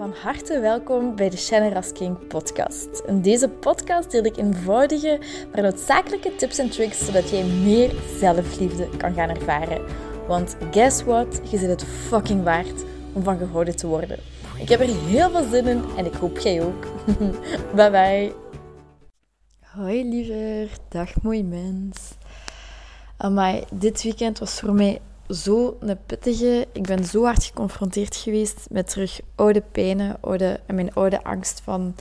Van harte welkom bij de Shannon King podcast. In deze podcast deel ik eenvoudige, maar noodzakelijke tips en tricks zodat jij meer zelfliefde kan gaan ervaren. Want guess what? Je zit het fucking waard om van gehouden te worden. Ik heb er heel veel zin in en ik hoop jij ook. bye bye. Hoi liever, dag mooi mens. Amai, dit weekend was voor mij zo een pittige. Ik ben zo hard geconfronteerd geweest met terug oude pijnen oude, en mijn oude angst van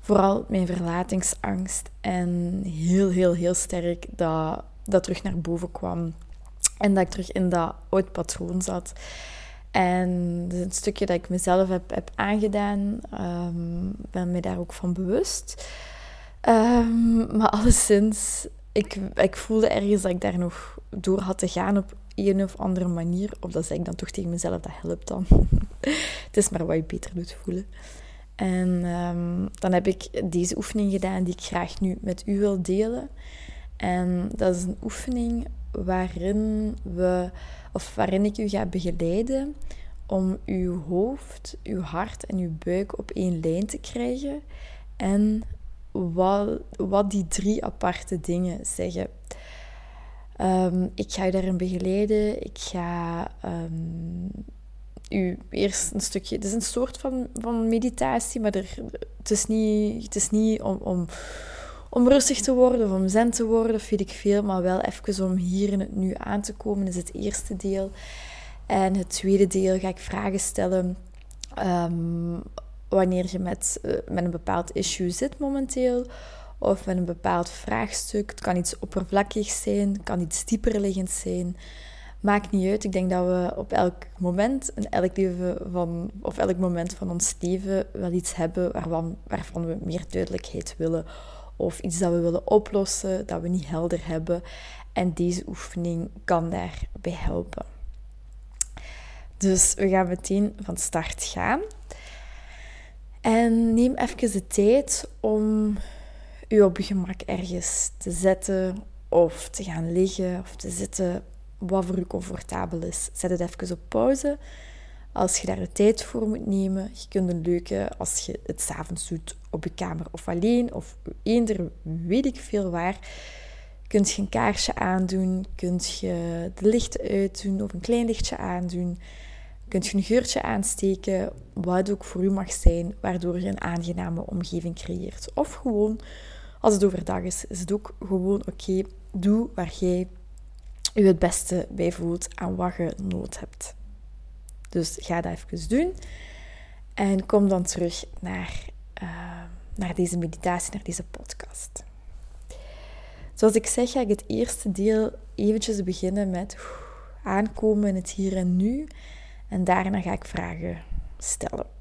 vooral mijn verlatingsangst. En heel, heel, heel sterk dat dat terug naar boven kwam. En dat ik terug in dat oud patroon zat. En een stukje dat ik mezelf heb, heb aangedaan. Um, ben me daar ook van bewust. Um, maar alleszins, ik, ik voelde ergens dat ik daar nog door had te gaan op een of andere manier. Of dat zeg ik dan toch tegen mezelf, dat helpt dan. het is maar wat je beter doet voelen. En ehm, dan heb ik deze oefening gedaan die ik graag nu met u wil delen. En dat is een oefening waarin, we, of waarin ik u ga begeleiden om uw hoofd, uw hart en uw buik op één lijn te krijgen. En wat, wat die drie aparte dingen zeggen. Ehm, ik ga u daarin begeleiden. Ik ga um, u eerst een stukje... Het is een soort van, van meditatie, maar er, het is niet, het is niet om, om, om rustig te worden of om zen te worden, of ik veel, maar wel even om hier in het nu aan te komen, is het eerste deel. En het tweede deel ga ik vragen stellen um, wanneer je met, uh, met een bepaald issue zit momenteel of met een bepaald vraagstuk. Het kan iets oppervlakkigs zijn, het kan iets dieperliggend zijn. Maakt niet uit. Ik denk dat we op elk moment, in elk van, of elk moment van ons leven, wel iets hebben waarvan, waarvan we meer duidelijkheid willen. Of iets dat we willen oplossen, dat we niet helder hebben. En deze oefening kan daarbij helpen. Dus we gaan meteen van start gaan. En neem even de tijd om u op je gemak ergens te zetten of te gaan liggen of te zitten, wat voor u comfortabel is. Zet het even op pauze. Als je daar de tijd voor moet nemen, je kunt een leuke, als je het s'avonds doet op je kamer of alleen, of eender weet ik veel waar, kunt je een kaarsje aandoen, kunt je de lichten uitdoen of een klein lichtje aandoen, kunt je een geurtje aansteken, wat ook voor u mag zijn, waardoor je een aangename omgeving creëert. Of gewoon als het overdag is, is het ook gewoon oké. doe waar jij je het beste bij voelt aan wat je nood hebt. Dus ga dat even doen. En kom dan terug naar, uh, naar deze meditatie, naar deze podcast. Zoals ik zeg, ga ik het eerste deel eventjes beginnen met aankomen in het hier en nu. En daarna ga ik vragen stellen.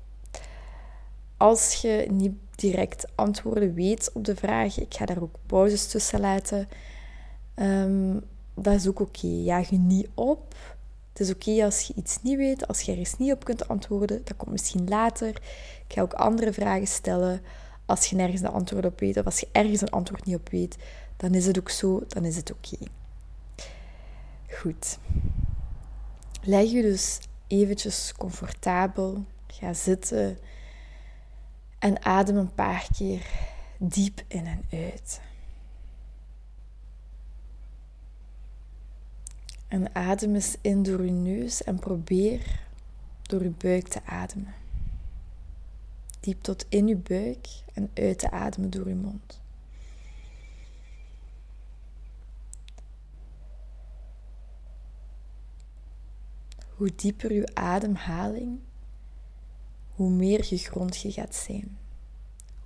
Als je niet direct antwoorden weet op de vraag, ik ga daar ook pauzes tussen laten, um, dat is ook oké. Okay. Jaag je niet op. Het is oké als je iets niet weet, als je ergens niet op kunt antwoorden. Dat komt misschien later. Ik ga ook andere vragen stellen. Als je nergens een antwoord op weet, of als je ergens een antwoord niet op weet, dan is het ook zo, dan is het oké. Goed. Leg je dus eventjes comfortabel. Ga zitten. En adem een paar keer diep in en uit. En adem eens in door je neus en probeer door je buik te ademen. Diep tot in je buik en uit te ademen door je mond. Hoe dieper je ademhaling, hoe meer gegrond je gaat zijn.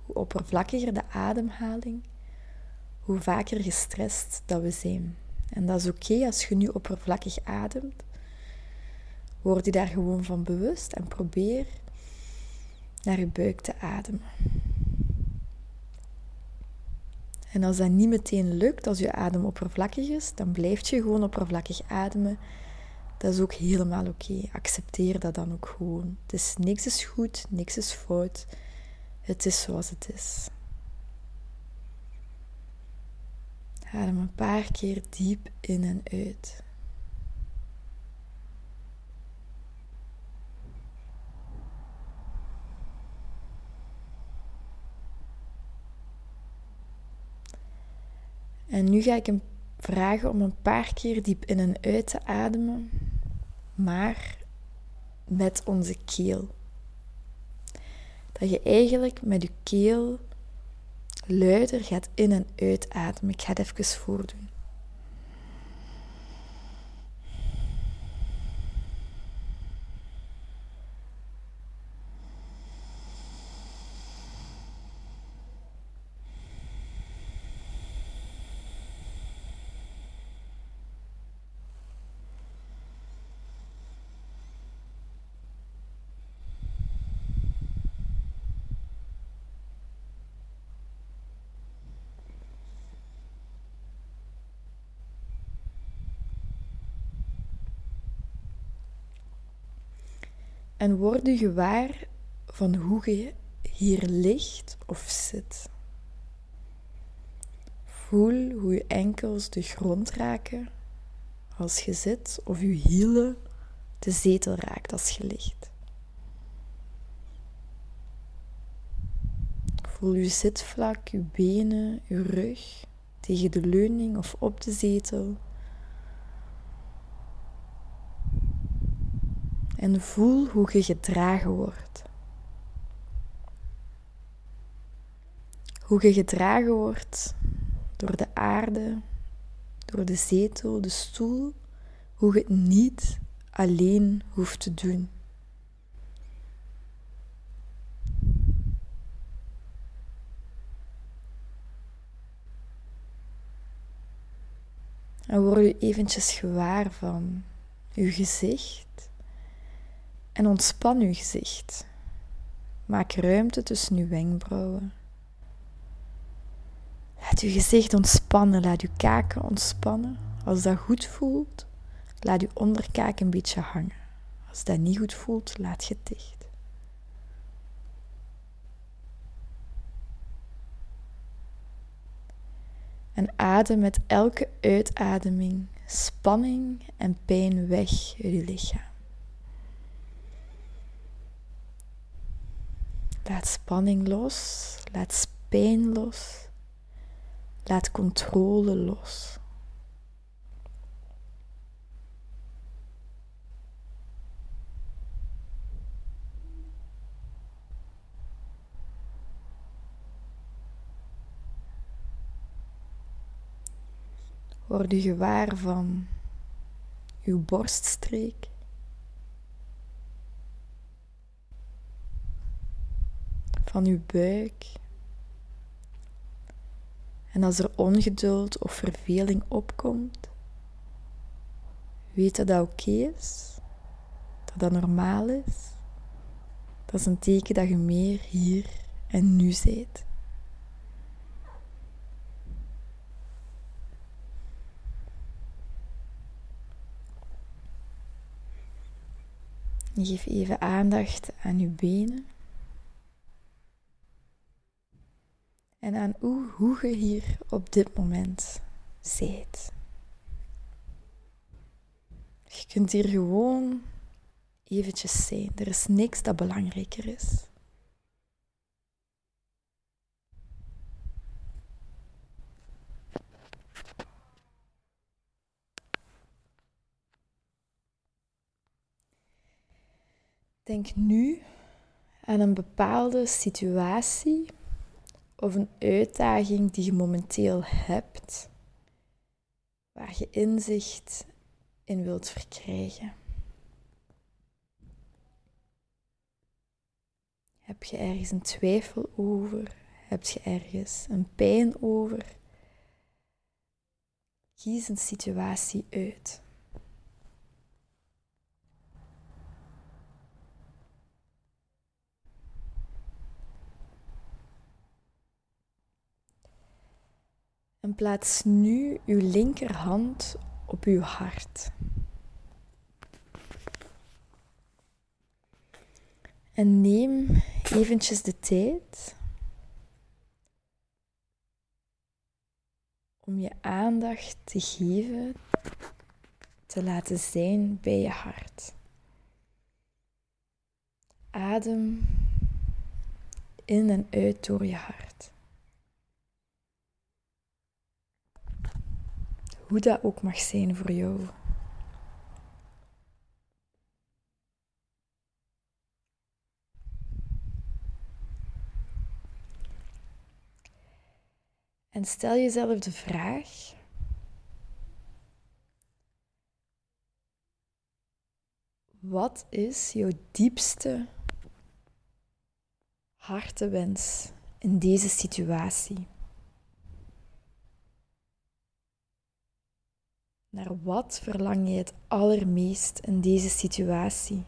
Hoe oppervlakkiger de ademhaling, hoe vaker gestrest dat we zijn. En dat is oké als je nu oppervlakkig ademt. Word je daar gewoon van bewust en probeer naar je buik te ademen. En als dat niet meteen lukt, als je adem oppervlakkig is, dan blijf je gewoon oppervlakkig ademen dat is ook helemaal oké. Accepteer dat dan ook gewoon. Het is, niks is goed, niks is fout. Het is zoals het is. Adem een paar keer diep in en uit. En nu ga ik hem vragen om een paar keer diep in en uit te ademen maar met onze keel. Dat je eigenlijk met je keel luider gaat in- en uitademen. Ik ga het even voordoen. En word je gewaar van hoe je hier ligt of zit. Voel hoe je enkels de grond raken als je zit of je hielen de zetel raakt als je ligt. Voel je zitvlak, je benen, je rug tegen de leuning of op de zetel. En voel hoe je gedragen wordt. Hoe je gedragen wordt door de aarde, door de zetel, de stoel, hoe je het niet alleen hoeft te doen. En word je eventjes gewaar van je gezicht en ontspan uw gezicht. Maak ruimte tussen uw wenkbrauwen. Laat uw gezicht ontspannen, laat uw kaken ontspannen. Als dat goed voelt, laat uw onderkaak een beetje hangen. Als dat niet goed voelt, laat je dicht. En adem met elke uitademing spanning en pijn weg uit je lichaam. Laat spanning los, laat pijn los, laat controle los. Word u gewaar van uw borststreek. Van uw buik. En als er ongeduld of verveling opkomt, weet dat dat oké is, dat dat normaal is. Dat is een teken dat je meer hier en nu bent. Geef even aandacht aan uw benen. En aan hoe, hoe je hier op dit moment zit. Je kunt hier gewoon eventjes zijn. Er is niks dat belangrijker is. Denk nu aan een bepaalde situatie of een uitdaging die je momenteel hebt, waar je inzicht in wilt verkrijgen. Heb je ergens een twijfel over? Heb je ergens een pijn over? Kies een situatie uit. Plaats nu uw linkerhand op uw hart. En neem eventjes de tijd om je aandacht te geven, te laten zijn bij je hart. Adem in en uit door je hart. Hoe dat ook mag zijn voor jou. En stel jezelf de vraag: wat is jouw diepste hartewens in deze situatie? Naar wat verlang je het allermeest in deze situatie?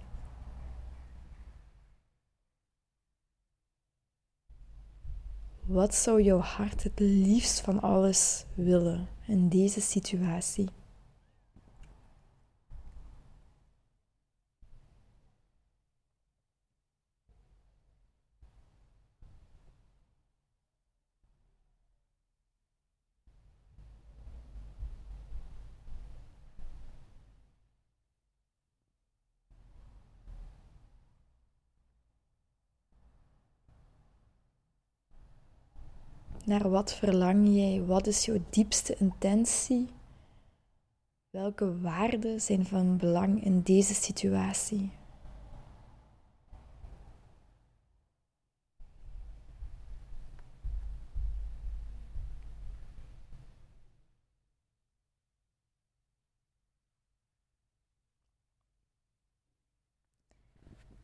Wat zou jouw hart het liefst van alles willen in deze situatie? Naar wat verlang jij? Wat is jouw diepste intentie? Welke waarden zijn van belang in deze situatie?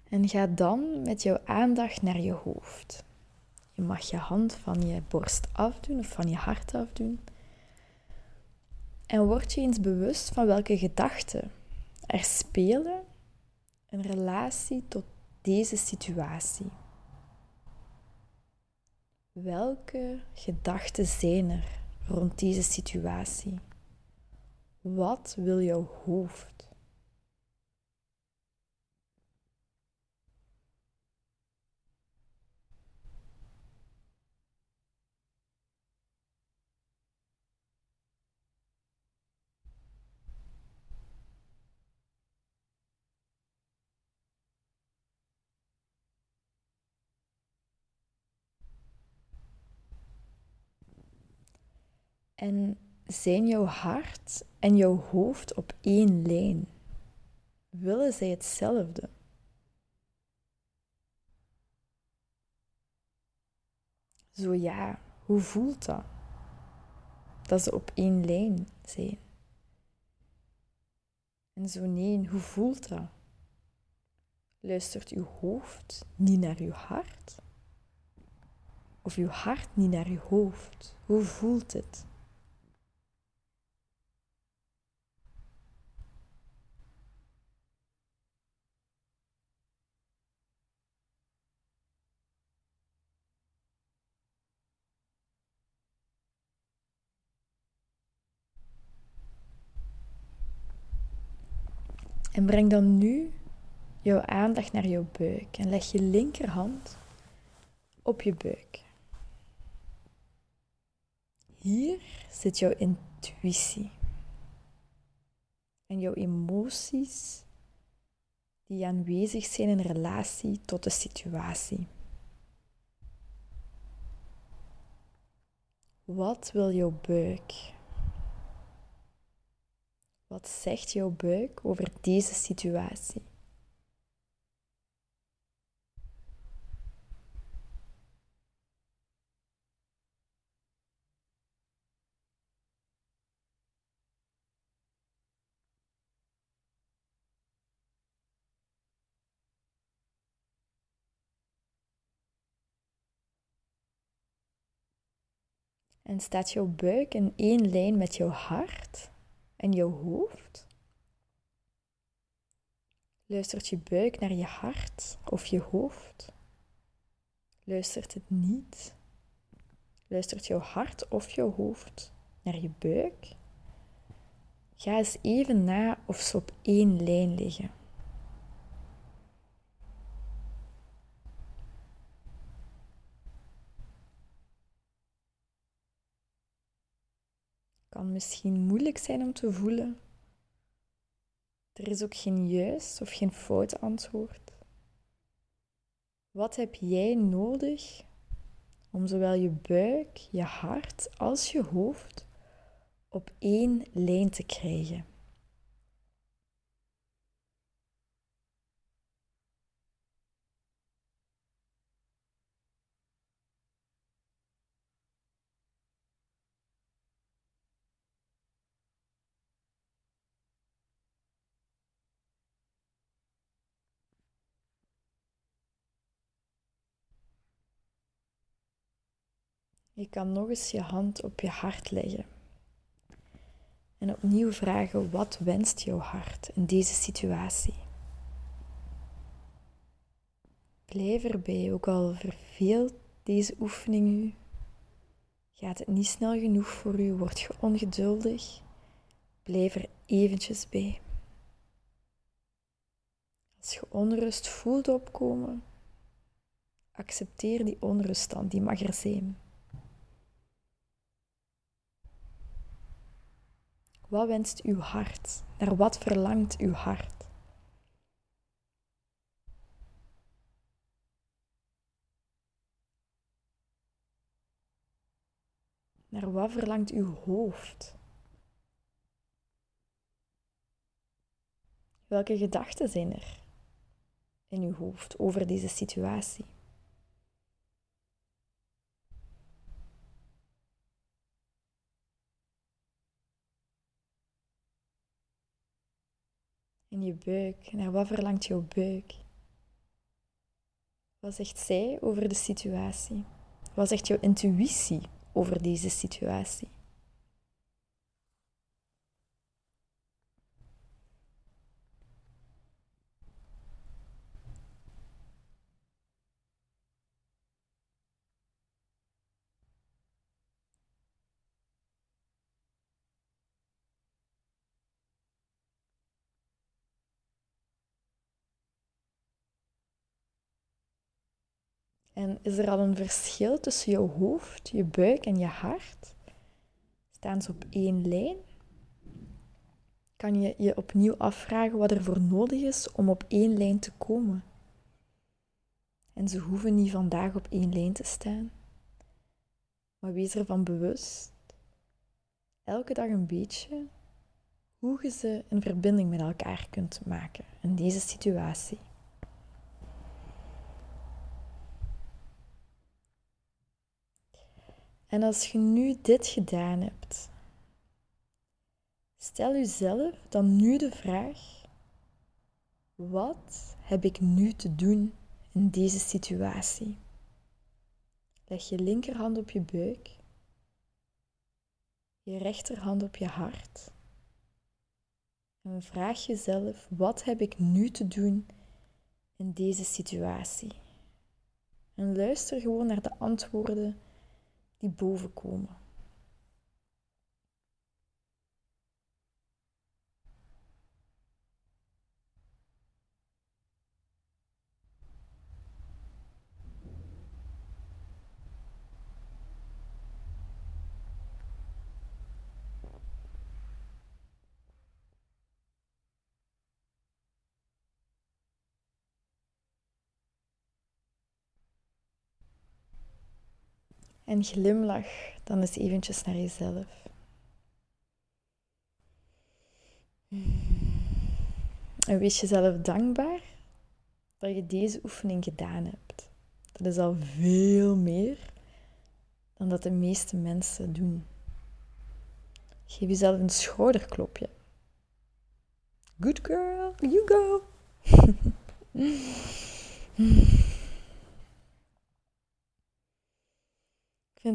En ga dan met jouw aandacht naar je hoofd. Mag je hand van je borst afdoen of van je hart afdoen. En word je eens bewust van welke gedachten er spelen in relatie tot deze situatie. Welke gedachten zijn er rond deze situatie? Wat wil jouw hoofd? En zijn jouw hart en jouw hoofd op één lijn? Willen zij hetzelfde? Zo ja, hoe voelt dat? Dat ze op één lijn zijn. En zo nee, hoe voelt dat? Luistert uw hoofd niet naar uw hart? Of uw hart niet naar uw hoofd? Hoe voelt het? En breng dan nu jouw aandacht naar jouw buik en leg je linkerhand op je buik. Hier zit jouw intuïtie en jouw emoties die aanwezig zijn in relatie tot de situatie. Wat wil jouw buik? Wat zegt jouw buik over deze situatie? En staat jouw buik in één lijn met jouw hart? En jouw hoofd? Luistert je buik naar je hart of je hoofd? Luistert het niet? Luistert jouw hart of jouw hoofd naar je buik? Ga eens even na of ze op één lijn liggen. Misschien moeilijk zijn om te voelen. Er is ook geen juist of geen fout antwoord. Wat heb jij nodig om zowel je buik, je hart als je hoofd op één lijn te krijgen. Je kan nog eens je hand op je hart leggen. En opnieuw vragen, wat wenst jouw hart in deze situatie? Blijf erbij, ook al verveelt deze oefening u. Gaat het niet snel genoeg voor u? Word je ongeduldig? Blijf er eventjes bij. Als je onrust voelt opkomen, accepteer die onrust dan, die mag er zijn. Wat wenst uw hart? Naar wat verlangt uw hart? Naar wat verlangt uw hoofd? Welke gedachten zijn er in uw hoofd over deze situatie? Je buik. Naar wat verlangt jouw buik? Wat zegt zij over de situatie? Wat zegt jouw intuïtie over deze situatie? En is er al een verschil tussen jouw hoofd, je buik en je hart? Staan ze op één lijn? Kan je je opnieuw afvragen wat er voor nodig is om op één lijn te komen? En ze hoeven niet vandaag op één lijn te staan. Maar wees ervan bewust, elke dag een beetje, hoe je ze in verbinding met elkaar kunt maken in deze situatie. En als je nu dit gedaan hebt, stel jezelf dan nu de vraag: wat heb ik nu te doen in deze situatie? Leg je linkerhand op je buik, je rechterhand op je hart. En vraag jezelf: wat heb ik nu te doen in deze situatie? En luister gewoon naar de antwoorden die boven komen. En glimlach dan eens eventjes naar jezelf. En wees jezelf dankbaar dat je deze oefening gedaan hebt. Dat is al veel meer dan dat de meeste mensen doen. Geef jezelf een schouderklopje. Good girl, you go.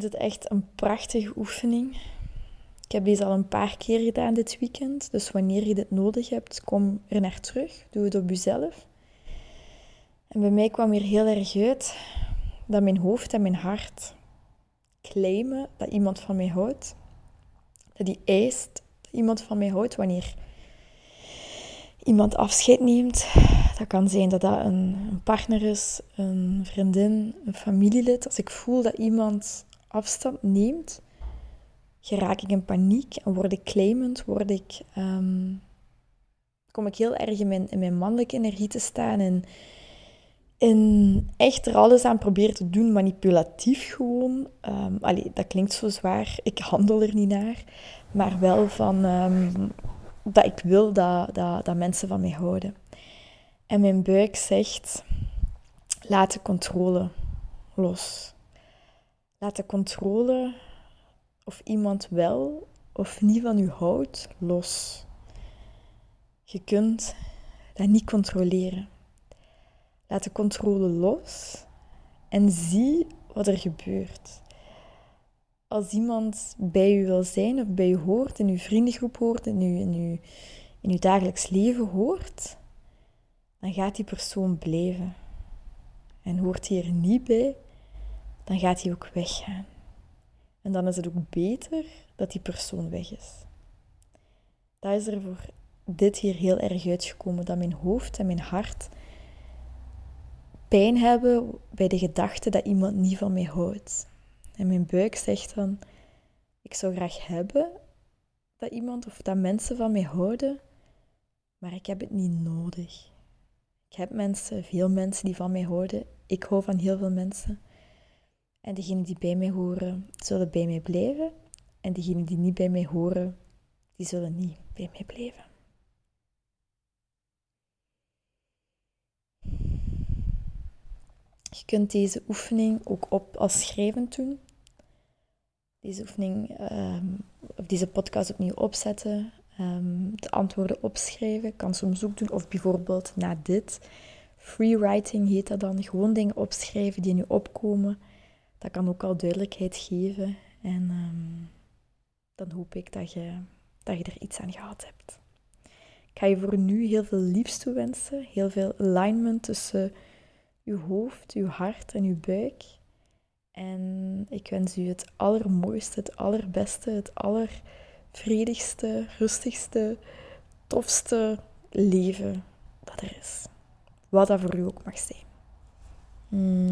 vind het echt een prachtige oefening. Ik heb deze al een paar keer gedaan dit weekend. Dus wanneer je dit nodig hebt, kom er naar terug. Doe het op jezelf. En bij mij kwam hier heel erg uit dat mijn hoofd en mijn hart claimen dat iemand van mij houdt. Dat die eist dat iemand van mij houdt wanneer iemand afscheid neemt. Dat kan zijn dat dat een, een partner is, een vriendin, een familielid. Als ik voel dat iemand afstand neemt, geraak ik in paniek en word ik claimend, word ik, um, kom ik heel erg in mijn, mannelijke energie te staan en in echt er alles aan proberen te doen, manipulatief gewoon. Um, allee, dat klinkt zo zwaar, ik handel er niet naar. Maar wel van ehm, dat ik wil dat, dat, dat mensen van mij houden. En mijn buik zegt, laat de controle los. Laat de controle of iemand wel of niet van u houdt los. Je kunt dat niet controleren. Laat de controle los en zie wat er gebeurt. Als iemand bij u wil zijn of bij u hoort, in uw vriendengroep hoort, in uw, in uw, in uw dagelijks leven hoort, dan gaat die persoon blijven. En hoort hij er niet bij, dan gaat hij ook weggaan. En dan is het ook beter dat die persoon weg is. Dat is er voor dit hier heel erg uitgekomen, dat mijn hoofd en mijn hart pijn hebben bij de gedachte dat iemand niet van mij houdt. En mijn buik zegt dan, ik zou graag hebben dat iemand of dat mensen van mij houden, maar ik heb het niet nodig. Ik heb mensen, veel mensen die van mij houden. Ik hou van heel veel mensen. En diegenen die bij mij horen, zullen bij mij blijven. En diegenen die niet bij mij horen, die zullen niet bij mij blijven. Je kunt deze oefening ook op als schrijvend doen. Deze oefening, um, of deze podcast opnieuw opzetten. Um, de antwoorden opschrijven. Kan soms ook doen. Of bijvoorbeeld na dit. Freewriting heet dat dan. Gewoon dingen opschrijven die nu opkomen. Dat kan ook al duidelijkheid geven. En um, dan hoop ik dat je, dat je er iets aan gehad hebt. Ik ga je voor nu heel veel liefst toewensen. Heel veel alignment tussen uw hoofd, uw hart en uw buik. En ik wens u het allermooiste, het allerbeste, het allervredigste, rustigste, tofste leven dat er is. Wat dat voor u ook mag zijn. Mm.